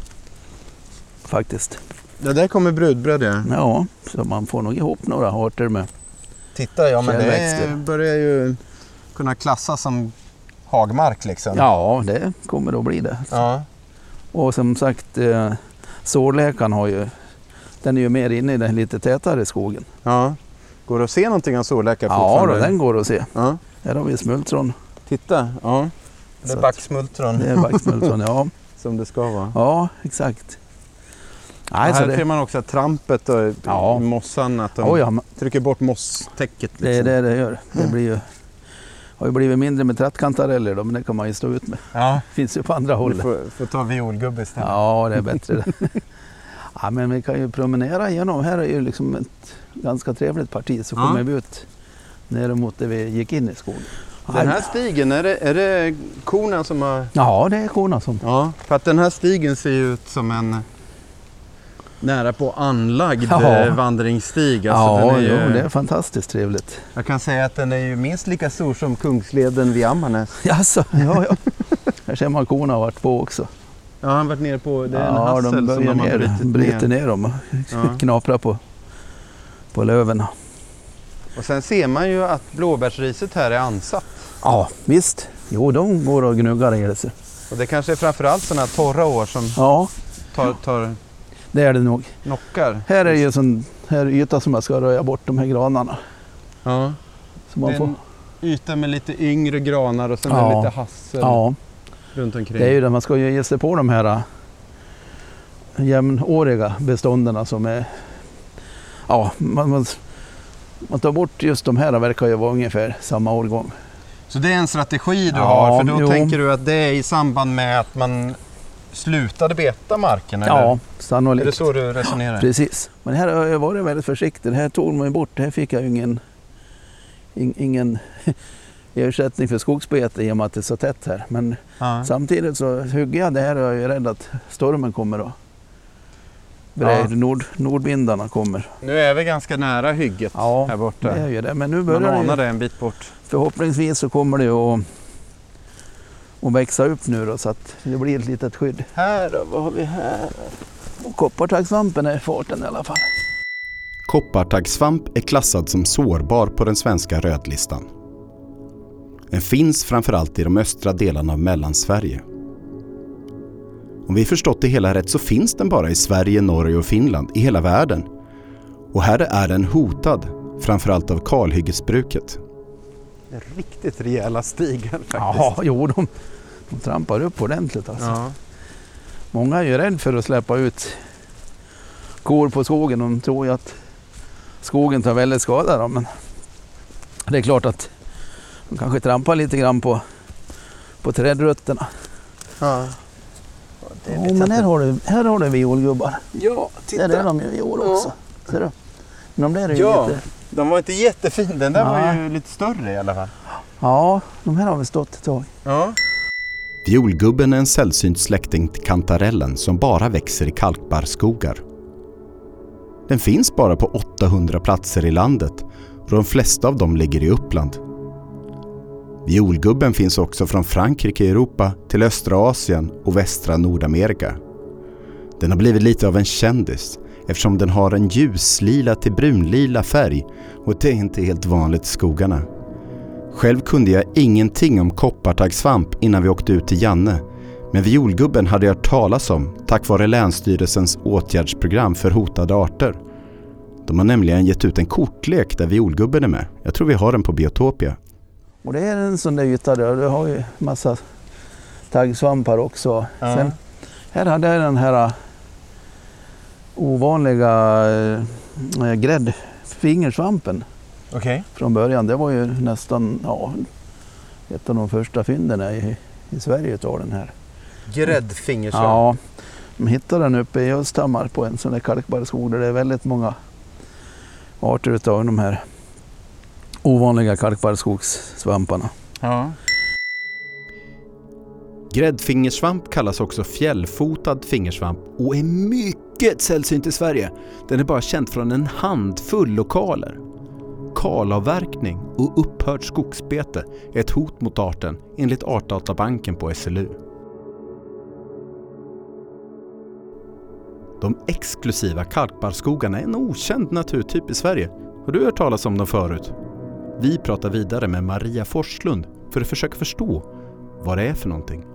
Faktiskt. Det där kommer brudbröd ja. Ja, så man får nog ihop några arter med. Titta, ja men det Fjällväxter. börjar ju kunna klassas som hagmark liksom. Ja, det kommer att bli det. Ja. Och som sagt, eh, sårläkaren har ju, den är ju mer inne i den lite tätare skogen. ja. Går det att se någonting av solläkare Ja, då, den går att se. Ja. Här har vi smultron. Titta, ja. Det är backsmultron Det är backsmultron, ja. *laughs* som det ska vara. Ja, exakt. Nej, här det, ser man också att trampet och Ja. mossan, att de oh, ja, men trycker bort mosstäcket. Liksom. det är det det gör. Det blir ju, har ju blivit mindre med trattkantareller då, men det kan man ju stå ut med. Ja, *laughs* Finns ju på andra håll. får, får ta violgubbe istället. Ja, det är bättre det. *laughs* Ja, men vi kan ju promenera igenom. Här är ju liksom ett ganska trevligt parti. Så kommer vi ut ner mot där vi gick in i skogen. Den här stigen, är det, är det korna som har... Ja, det är korna som... Ja, för att den här stigen ser ju ut som en nära på anlagd Ja. eh, vandringsstig. Alltså ja, ju, jo, det är fantastiskt trevligt. Jag kan säga att den är ju minst lika stor som Kungsleden vid Ammarnäs. Jaså, ja, ja. *laughs* Här ser man korna har varit på också. Ja, han varit nere på, det är en ja, hassel de som de har ner, bryter ner. ner dem och Ja. knaprar på, på löven. Och sen ser man ju att blåbärsriset här är ansatt. Ja, visst. Jo, de går och gnuggar i sig. Och det kanske är framförallt sådana här torra år som Ja, tar, tar det är det nog. knockar. Här är ju sån här yta som jag ska röja bort de här granarna. Ja. Så man Det är får, en yta med lite yngre granar och sen Ja. lite hassel ja, runt omkring. det är ju det. Man ska ju ge sig på de här äh, jämnåriga bestånden som är... Ja, man, man, man tar bort just de här verkar ju vara ungefär samma årgång. Så det är en strategi du Ja, har, för då jo. tänker du att det är i samband med att man slutade beta marken? Eller? Ja, Är det sannolikt. så du resonerar? Precis. Men här har jag varit väldigt försiktig. Det här tog man bort. Här fick jag ingen, in, ingen *laughs* ersättning för skogsbete i och med att det är så tätt här. Men Ja. samtidigt så hugger jag det här och jag är rädd att stormen kommer brer, Ja. nord, nordvindarna kommer. Nu är vi ganska nära hygget Ja, här borta. Det är ju det. Men nu Man börjar det anar ju, det en bit bort. förhoppningsvis så kommer det att, att växa upp nu då så att det blir ett litet skydd. Här då, vad har vi här? Och koppartaggsvampen är i farten i alla fall. Koppartaggsvamp är klassad som sårbar på den svenska rödlistan. Den finns framförallt i de östra delarna av Mellansverige. Om vi förstått det hela rätt så finns den bara i Sverige, Norge och Finland, i hela världen. Och här är den hotad, framförallt av kalhyggesbruket. Det är riktigt rejäla stigar faktiskt. Ja, jo de, de trampar upp ordentligt alltså. Ja. Många är ju rädda för att släppa ut kor på skogen. De tror ju att skogen tar väldigt skada. Då, men det är klart att de kanske trampar lite grann på, på trädrötterna. Ja. Det jag men här har du, här har du violgubbar. Ja, titta. Där är de ju viol också. Ser du? Men de där är ju Ja. lite... De var inte jättefina. Den där var Nej. ju lite större i alla fall. Ja, de här har väl stått ett tag. Ja. Violgubben är en sällsynt släkting till kantarellen som bara växer i kalkbarrskogar. Den finns bara på 800 platser i landet och de flesta av dem ligger i Uppland. Violgubben finns också från Frankrike i Europa till östra Asien och västra Nordamerika. Den har blivit lite av en kändis eftersom den har en ljuslila till brunlila färg och det är inte helt vanligt i skogarna. Själv kunde jag ingenting om koppartaggsvamp innan vi åkte ut till Janne. Men violgubben hade jag hört talas om tack vare Länsstyrelsens åtgärdsprogram för hotade arter. De har nämligen gett ut en kortlek där violgubben är med. Jag tror vi har den på Biotopia. Och det är en sån där yta där. Du har ju massa taggsvampar också. Ja. Sen, här hade jag den här äh, ovanliga äh, gräddfingersvampen Okej. från början. Det var ju nästan ja, ett av de första fynden i, i Sverige utav den här. Gräddfingersvamp. Ja, de hittade den uppe i Östhammar på en sån där kalkbarrskog där det är väldigt många arter utav de här ovanliga kalkbarrskogssvamparna. Ja. Gräddfingersvamp kallas också fjällfotad fingersvamp och är mycket sällsynt i Sverige. Den är bara känd från en handfull lokaler. Kalavverkning och upphört skogsbete är ett hot mot arten enligt Artdatabanken på SLU. De exklusiva kalkbarrskogarna är en okänd naturtyp i Sverige. Har du hört talas om dem förut? Vi pratar vidare med Maria Forslund för att försöka förstå vad det är för någonting.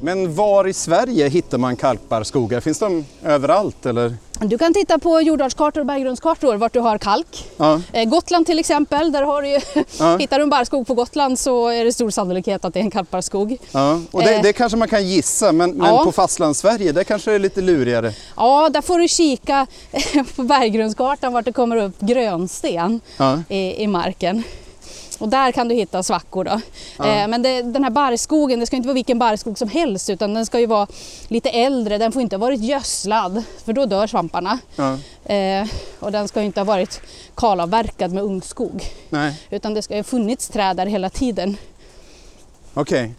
Men var i Sverige hittar man kalkbarrskogar? Finns de överallt eller? Du kan titta på jordartskartor och berggrundskartor vart du har kalk. Ja. Eh, Gotland till exempel, där har du ju, *laughs* Ja. hittar du en barrskog på Gotland så är det stor sannolikhet att det är en kalkbarrskog. ja. Och det, Eh. det kanske man kan gissa, men, men på fastlandssverige, där kanske det är lite lurigare. Ja, där får du kika *laughs* på berggrundskartan vart det kommer upp grönsten i, i marken. Och där kan du hitta svackor då. Ja. Eh, men det, den här barrskogen, det ska inte vara vilken barrskog som helst utan den ska ju vara lite äldre, den får inte ha varit gödslad för då dör svamparna. Ja. Eh, och den ska ju inte ha varit kalavverkad med ungskog Nej, utan det ska ju ha funnits träd där hela tiden, okej.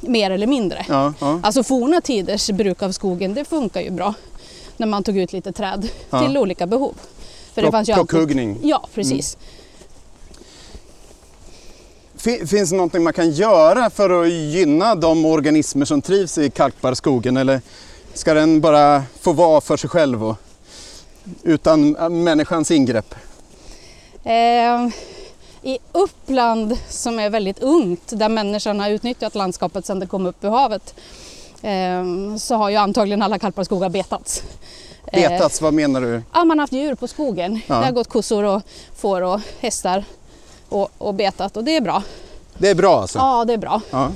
mer eller mindre. Ja, ja. Alltså forna tiders bruk av skogen, det funkar ju bra när man tog ut lite träd Ja. till olika behov. För Plock- alltid- Plockhuggning. Ja, precis. Fi- Finns det någonting man kan göra för att gynna de organismer som trivs i kalkbarrskogen eller ska den bara få vara för sig själv och utan äh, människans ingrepp? Eh, I Uppland som är väldigt ungt, där människan har utnyttjat landskapet sedan det kom upp ur havet, eh, så har ju antagligen alla kalparskogar betats. Eh, Betats, vad menar du? Ja, man har haft djur på skogen. Ja. Det har gått kossor och får och hästar och, och betat och det är bra. Det är bra alltså? Ja, det är bra. Ja.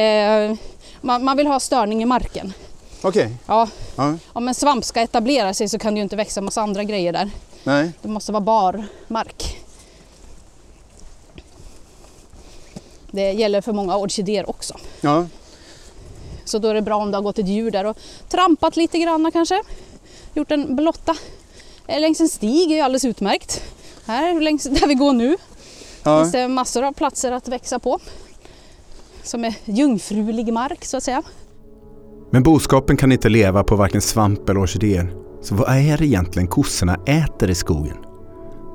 Eh, man, man vill ha störning i marken. Okej. Ja, Ja. om en svamp ska etablera sig så kan det ju inte växa massa andra grejer där. Nej. Det måste vara bar mark. Det gäller för många orkidéer också. Ja. Så då är det bra om det har gått ett djur där och trampat lite grann kanske. Gjort en blotta. Eh, Längs en stig är ju alldeles utmärkt. Här längs där vi går nu Ja. finns det massor av platser att växa på. Som är jungfrulig mark så att säga. Men boskapen kan inte leva på varken svamp eller orkidéer. Så vad är det egentligen kossorna äter i skogen?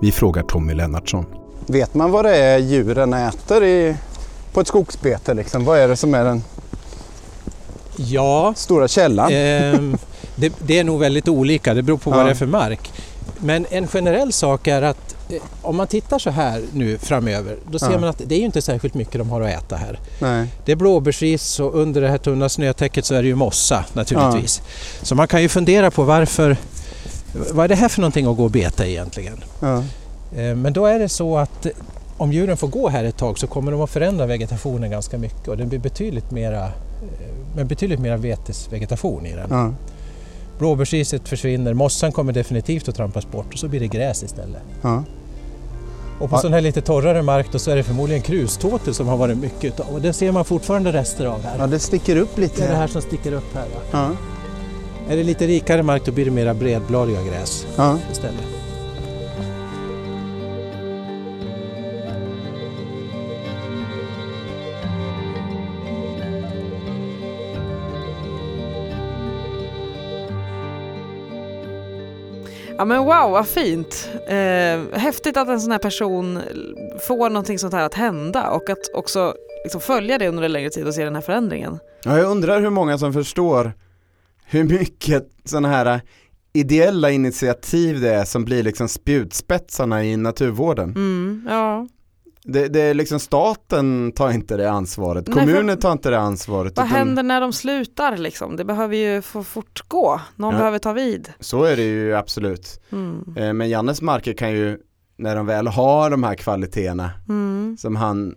Vi frågar Tommy Lennartsson. Vet man vad det är djuren äter i, på ett skogsbete? Liksom? Vad är det som är den Ja, stora källan? ehm, det, det är nog väldigt olika. Det beror på Ja. vad det är för mark. Men en generell sak är att eh, om man tittar så här nu framöver, då ser Ja. man att det är ju inte särskilt mycket de har att äta här. Nej. Det är blåbärsris och under det här tunna snötäcket så är det ju mossa naturligtvis. Så man kan ju fundera på varför, vad är det här för någonting att gå och beta egentligen? Ja. Eh, Men då är det så att eh, om djuren får gå här ett tag så kommer de att förändra vegetationen ganska mycket och det blir betydligt mera, eh, med betydligt mera vetesvegetation i den. Blåbärsriset försvinner, mossan kommer definitivt att trampas bort och så blir det gräs istället. Ja. Och på Ja. sån här lite torrare mark då så är det förmodligen kruståtel som har varit mycket utav och det ser man fortfarande rester av här. ja, det sticker upp lite. Det är det här som sticker upp här. Ja. Är det lite rikare mark då blir det mera bredbladiga gräs istället. Ja men wow vad fint. Eh, häftigt att en sån här person får någonting sånt här att hända och att också liksom följa det under en längre tid och se den här förändringen. Ja, jag undrar hur många som förstår hur mycket sådana här ideella initiativ det är som blir liksom spjutspetsarna i naturvården. Mm, ja. Det, det är liksom staten tar inte det ansvaret, kommunen tar inte det ansvaret. Vad utan händer när de slutar liksom? Det behöver ju få fortgå. Någon Ja. behöver ta vid. Så är det ju absolut. Mm. Eh, Men Jannes marker kan ju, när de väl har de här kvaliteterna Mm. som han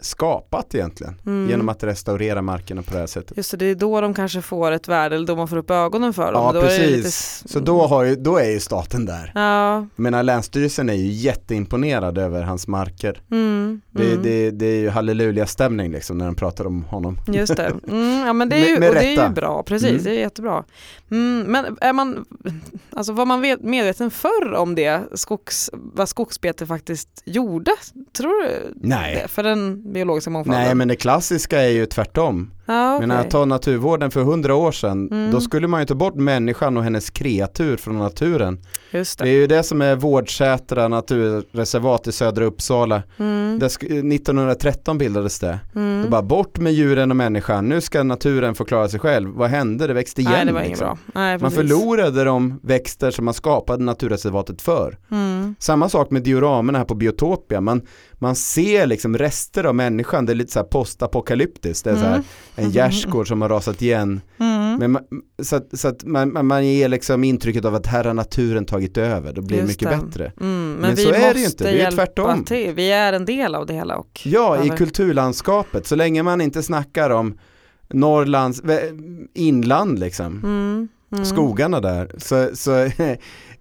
skapat egentligen, Mm. genom att restaurera markerna på det här sättet. Just det, det är då de kanske får ett värde eller då man får upp ögonen för dem. Ja, då precis. lite... Så då, har ju, då är ju staten där. Ja. Jag menar Länsstyrelsen är ju jätteimponerad över hans marker. Mm. Det, Mm. det, det är ju halleluja-stämning liksom när de pratar om honom. Just det. *laughs* Mm, ja men det är ju, Med- med och det är ju bra, precis, Mm. det är jättebra. Mm, men är man, alltså var man vet- medveten förr om det, skogs, vad skogsbete faktiskt gjorde? Tror du Nej. För den biologiska mångfalden? Nej men det klassiska är ju tvärtom ja, Men när okej. jag tar naturvården för hundra år sedan, Mm. då skulle man ju ta bort människan och hennes kreatur från naturen. Det det. är ju det som är Vårdsätra naturreservat i södra Uppsala. Mm. Sk- 1913 bildades det. Mm. Då bara bort med djuren och människan, nu ska naturen få klara sig själv. Vad hände? Det växte igen. Nej det var liksom. bra. Nej, Man förlorade de växter som man skapade naturreservatet för. Mm. Samma sak med dioramerna här på Biotopia. Man, man ser liksom rester av människan, det är lite så här postapokalyptiskt. Det är så här Mm. En gärdsgård som har rasat igen. Mm. Men man, så att, så att man, man- ger liksom intrycket av att här har naturen tagit över, då blir det Just mycket det. bättre. Mm. Men, Men så är det ju inte, det är tvärtom. till. Vi är en del av det hela. Och Ja, i behöver- kulturlandskapet, så länge man inte snackar om Norrlands inland liksom. Mm. Mm. skogarna där, så, så *laughs*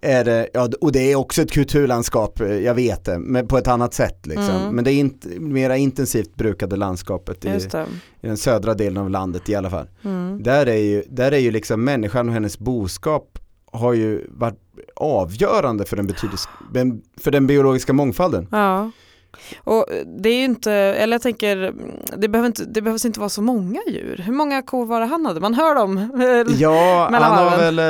är det, ja, och det är också ett kulturlandskap, eh, jag vet det, men på ett annat sätt liksom. Mm. Men det är inte mera intensivt brukade landskapet i, i, den södra delen av landet i alla fall. Mm. Där, är ju, där är ju liksom människan och hennes boskap har ju varit avgörande för den, *gasps* för den biologiska mångfalden. Ja. Och det är inte, eller jag tänker, det, behöver inte, det behövs inte vara så många djur. Hur många kor var det han hade? Man hör dem *laughs* Ja, han har väl, eh,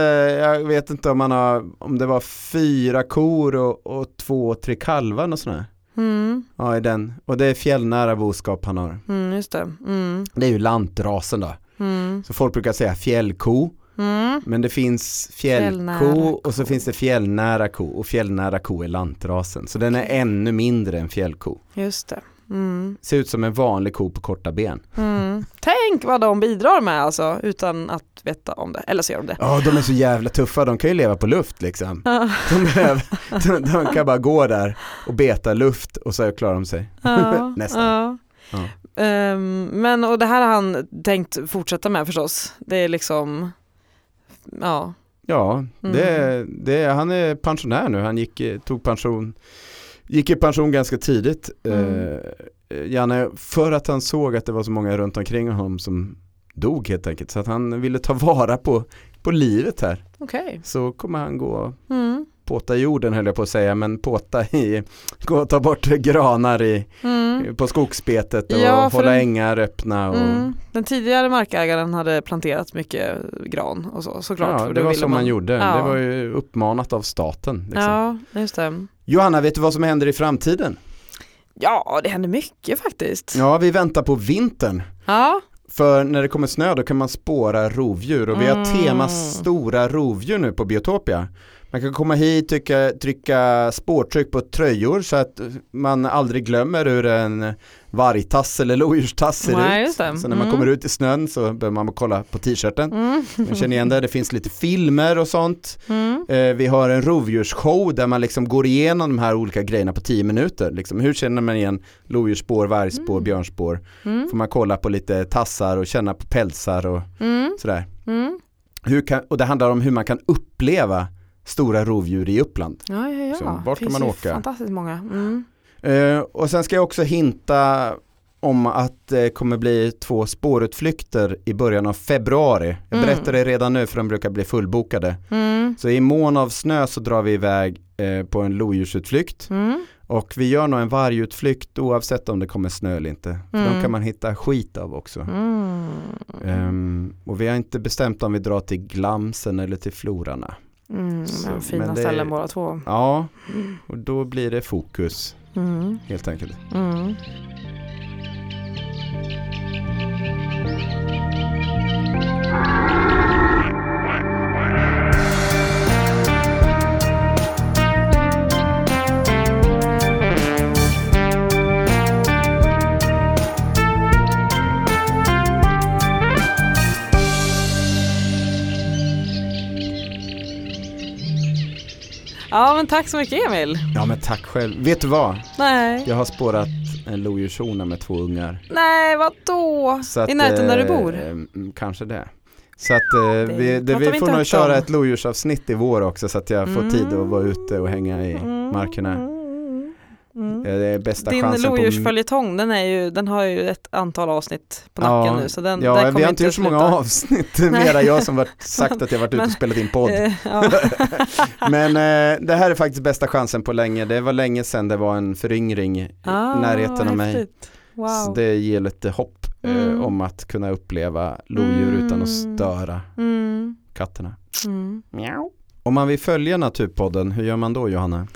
jag vet inte om han har, om det var fyra kor och, och två, tre kalvar och sådär. Mm. Ja, i den. Och det är fjällnära boskap han har. Mm, just det. Mm. det är ju lantrasen då. Mm. Så folk brukar säga fjällko. Mm. Men det finns fjällko och så finns det fjällnära ko och fjällnära ko är lantrasen. Så den är ännu mindre än fjällko. Just det. Mm. Ser ut som en vanlig ko på korta ben. Mm. Tänk vad de bidrar med alltså utan att veta om det. Eller så gör de det. Ja, de är så jävla tuffa. De kan ju leva på luft liksom. Ja. De, behöver, de, de, kan bara gå där och beta luft och så klarar de sig. Ja. *laughs* Nästan. Ja. Um, men och det här har han tänkt fortsätta med förstås. Det är liksom ja. Ja, det, mm. det, han är pensionär nu. Han gick, tog pension, gick i pension ganska tidigt. Mm. Eh, Janne, för att han såg att det var så många runt omkring honom som dog helt enkelt. Så att han ville ta vara på, på livet här. Okay. Så kommer han gå mm påta jorden höll jag på att säga, men påta i, gå och ta bort granar i, mm. på skogsbetet och ja, hålla den, ängar öppna. Och... Mm. Den tidigare markägaren hade planterat mycket gran och så såklart. Ja, det var så man, man gjorde. Ja. Det var ju uppmanat av staten. Liksom. Ja, just det. Johanna, vet du vad som händer i framtiden? Ja, det händer mycket faktiskt. Ja, vi väntar på vintern. Ja. För när det kommer snö då kan man spåra rovdjur och vi har mm. tema stora rovdjur nu på Biotopia. Man kan komma hit, trycka, trycka spårtryck på tröjor så att man aldrig glömmer hur en vargtass eller lodjurstass ser Nej, ut. Så när man mm. kommer ut i snön så behöver man kolla på t-shirten. Mm. Man känner igen det, det finns lite filmer och sånt. Mm. Eh, vi har en rovdjursshow där man liksom går igenom de här olika grejerna på tio minuter. Liksom, hur känner man igen lodjursspår, vargspår, mm. björnspår? Mm. Får man kolla på lite tassar och känna på pälsar och mm. sådär. Hur kan, och det handlar om hur man kan uppleva stora rovdjur i Uppland. Ja, ja, ja. Så vart kan man åka? Fantastiskt många. Mm. Uh, och sen ska jag också hinta om att det kommer bli två spårutflykter i början av februari. Jag mm. berättar det redan nu för de brukar bli fullbokade. Mm. Så i mån av snö så drar vi iväg eh, på en lodjursutflykt. Mm. Och vi gör nog en vargutflykt oavsett om det kommer snö eller inte. För mm. de kan man hitta skit av också. Um, och vi har inte bestämt om vi drar till Glamsen eller till Florarna. Mm, så, fina det, ställen båda två. Ja, och då blir det fokus mm. helt enkelt. Mm. Ja men tack så mycket Emil. Ja men tack själv. Vet du vad? Nej. Jag har spårat en lodjurshona med två ungar. Nej vadå? I närheten där du bor? Eh, mm, kanske det. Så att eh, det vi, det, vi får nog köra ett lodjursavsnitt i vår också så att jag får mm. tid att vara ute och hänga i mm. markerna. Mm. Det är bästa Din lodjursföljetong, den, den har ju ett antal avsnitt på nacken ja, nu. Så den, ja, vi har inte gjort så många avsnitt, mera jag som varit *laughs* sagt att jag varit ute och spelat in podd. Eh, *laughs* Men eh, det här är faktiskt bästa chansen på länge. Det var länge sedan det var en föryngring i ah, närheten av mig. Wow. Så det ger lite hopp eh, mm. om att kunna uppleva lodjur mm. utan att mm. störa mm. katterna. Mm. Om man vill följa Naturpodden, hur gör man då Johanna?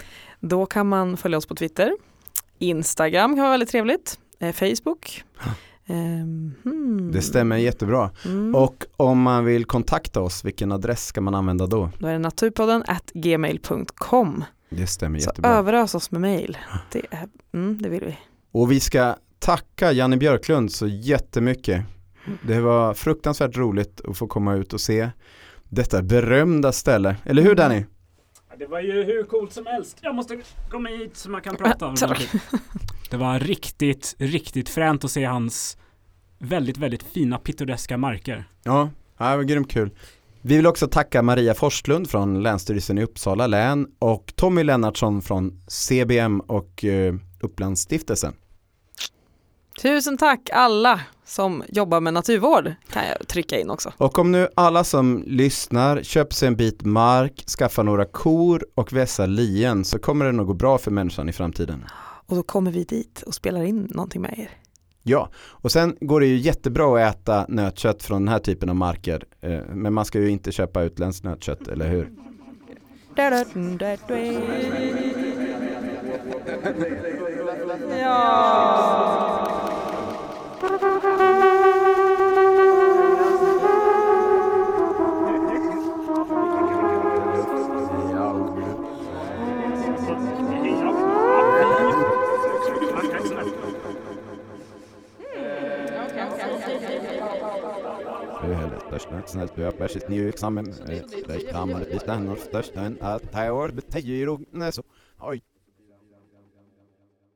Då kan man följa oss på Twitter. Instagram kan vara väldigt trevligt. Eh, Facebook. Hmm. Det stämmer jättebra. Mm. Och om man vill kontakta oss, vilken adress ska man använda då? Då är det naturpodden at gmail.com. Det stämmer Så jättebra. Så överös oss med mail. Det, mm, det vill vi. Och vi ska tacka Janne Björklund så jättemycket. Det var fruktansvärt roligt att få komma ut och se detta berömda ställe. Eller hur Danny? Det var ju hur coolt som helst. Jag måste komma hit så man kan prata om det. Det var riktigt, riktigt fränt att se hans väldigt, väldigt fina pittoreska marker. Ja, det var grymt kul. Vi vill också tacka Maria Forslund från Länsstyrelsen i Uppsala län och Tommy Lennartsson från CBM och eh, Upplandsstiftelsen. Tusen tack alla som jobbar med naturvård kan jag trycka in också. Och om nu alla som lyssnar köper sig en bit mark, skaffar några kor och vässar lien så kommer det nog gå bra för människan i framtiden. Och då kommer vi dit och spelar in någonting med er. Ja, och sen går det ju jättebra att äta nötkött från den här typen av marker. Eh, men man ska ju inte köpa utländskt nötkött, eller hur? Ja. Största snällt öppar sitt nyexamen. Eh, Reklamar bestämmer största att det år betyder så. Oj.